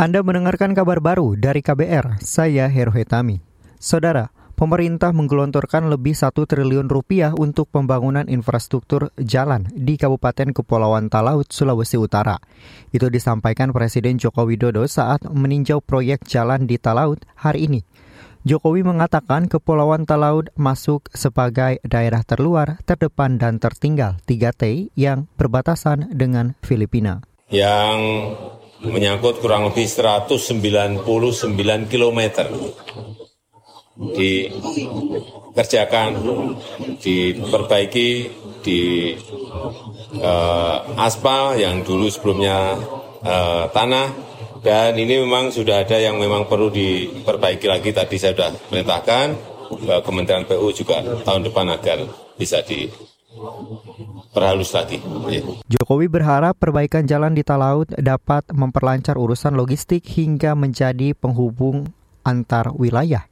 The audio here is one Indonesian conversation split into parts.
Anda mendengarkan kabar baru dari KBR, saya Heru Hetami. Saudara, pemerintah menggelontorkan lebih satu triliun rupiah untuk pembangunan infrastruktur jalan di Kabupaten Kepulauan Talaut, Sulawesi Utara. Itu disampaikan Presiden Joko Widodo saat meninjau proyek jalan di Talaut hari ini. Jokowi mengatakan Kepulauan Talaut masuk sebagai daerah terluar, terdepan, dan tertinggal 3T yang berbatasan dengan Filipina. Yang menyangkut kurang lebih 199 km dikerjakan, diperbaiki, di uh, aspal yang dulu sebelumnya uh, tanah, dan ini memang sudah ada yang memang perlu diperbaiki lagi. Tadi saya sudah perintahkan Kementerian PU juga tahun depan agar bisa di perhalus lagi. Ya. Jokowi berharap perbaikan jalan di Talaut dapat memperlancar urusan logistik hingga menjadi penghubung antar wilayah.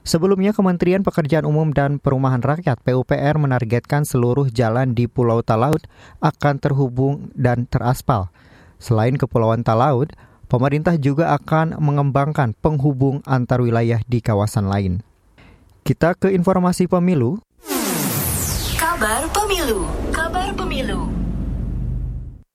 Sebelumnya Kementerian Pekerjaan Umum dan Perumahan Rakyat PUPR menargetkan seluruh jalan di Pulau Talaut akan terhubung dan teraspal. Selain Kepulauan Talaut, pemerintah juga akan mengembangkan penghubung antar wilayah di kawasan lain. Kita ke informasi pemilu. Kabar Pemilu. Kabar Pemilu.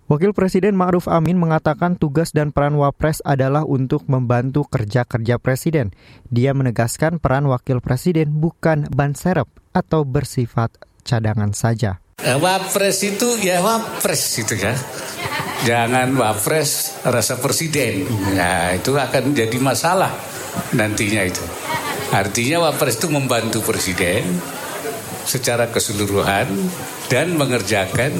Wakil Presiden Ma'ruf Amin mengatakan tugas dan peran Wapres adalah untuk membantu kerja-kerja Presiden. Dia menegaskan peran Wakil Presiden bukan ban serep atau bersifat cadangan saja. Eh, Wapres itu ya Wapres itu ya. Jangan Wapres rasa Presiden. Nah itu akan jadi masalah nantinya itu. Artinya Wapres itu membantu Presiden, secara keseluruhan dan mengerjakan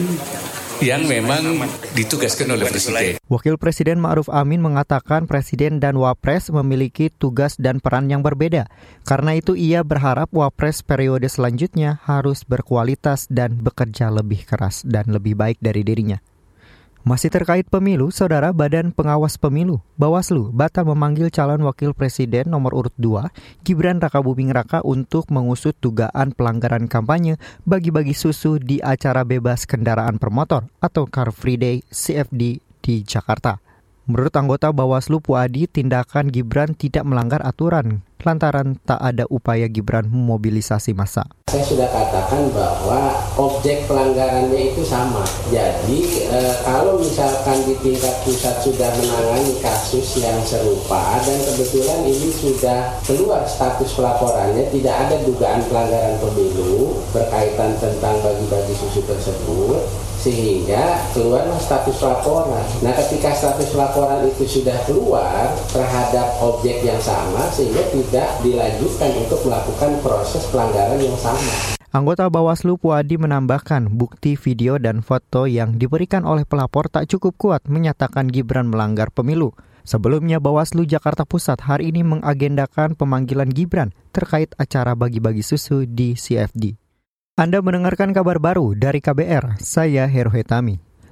yang memang ditugaskan oleh Presiden. Wakil Presiden Ma'ruf Amin mengatakan Presiden dan Wapres memiliki tugas dan peran yang berbeda. Karena itu ia berharap Wapres periode selanjutnya harus berkualitas dan bekerja lebih keras dan lebih baik dari dirinya. Masih terkait pemilu, Saudara Badan Pengawas Pemilu, Bawaslu, batal memanggil calon wakil presiden nomor urut 2, Gibran Raka Buming Raka untuk mengusut dugaan pelanggaran kampanye bagi-bagi susu di acara bebas kendaraan permotor atau Car Free Day CFD di Jakarta. Menurut anggota Bawaslu Puadi, tindakan Gibran tidak melanggar aturan lantaran tak ada upaya Gibran memobilisasi massa. Saya sudah katakan bahwa objek pelanggarannya itu sama. Jadi e, kalau misalkan di tingkat pusat sudah menangani kasus yang serupa dan kebetulan ini sudah keluar status pelaporannya, tidak ada dugaan pelanggaran pemilu berkaitan tentang bagi-bagi susu tersebut, sehingga keluarlah status laporan. Nah, ketika status laporan itu sudah keluar terhadap objek yang sama, sehingga tidak dilanjutkan untuk melakukan proses pelanggaran yang sama. Anggota Bawaslu Puadi menambahkan bukti video dan foto yang diberikan oleh pelapor tak cukup kuat menyatakan Gibran melanggar pemilu. Sebelumnya Bawaslu Jakarta Pusat hari ini mengagendakan pemanggilan Gibran terkait acara bagi-bagi susu di CFD. Anda mendengarkan kabar baru dari KBR, saya Heru Hetami.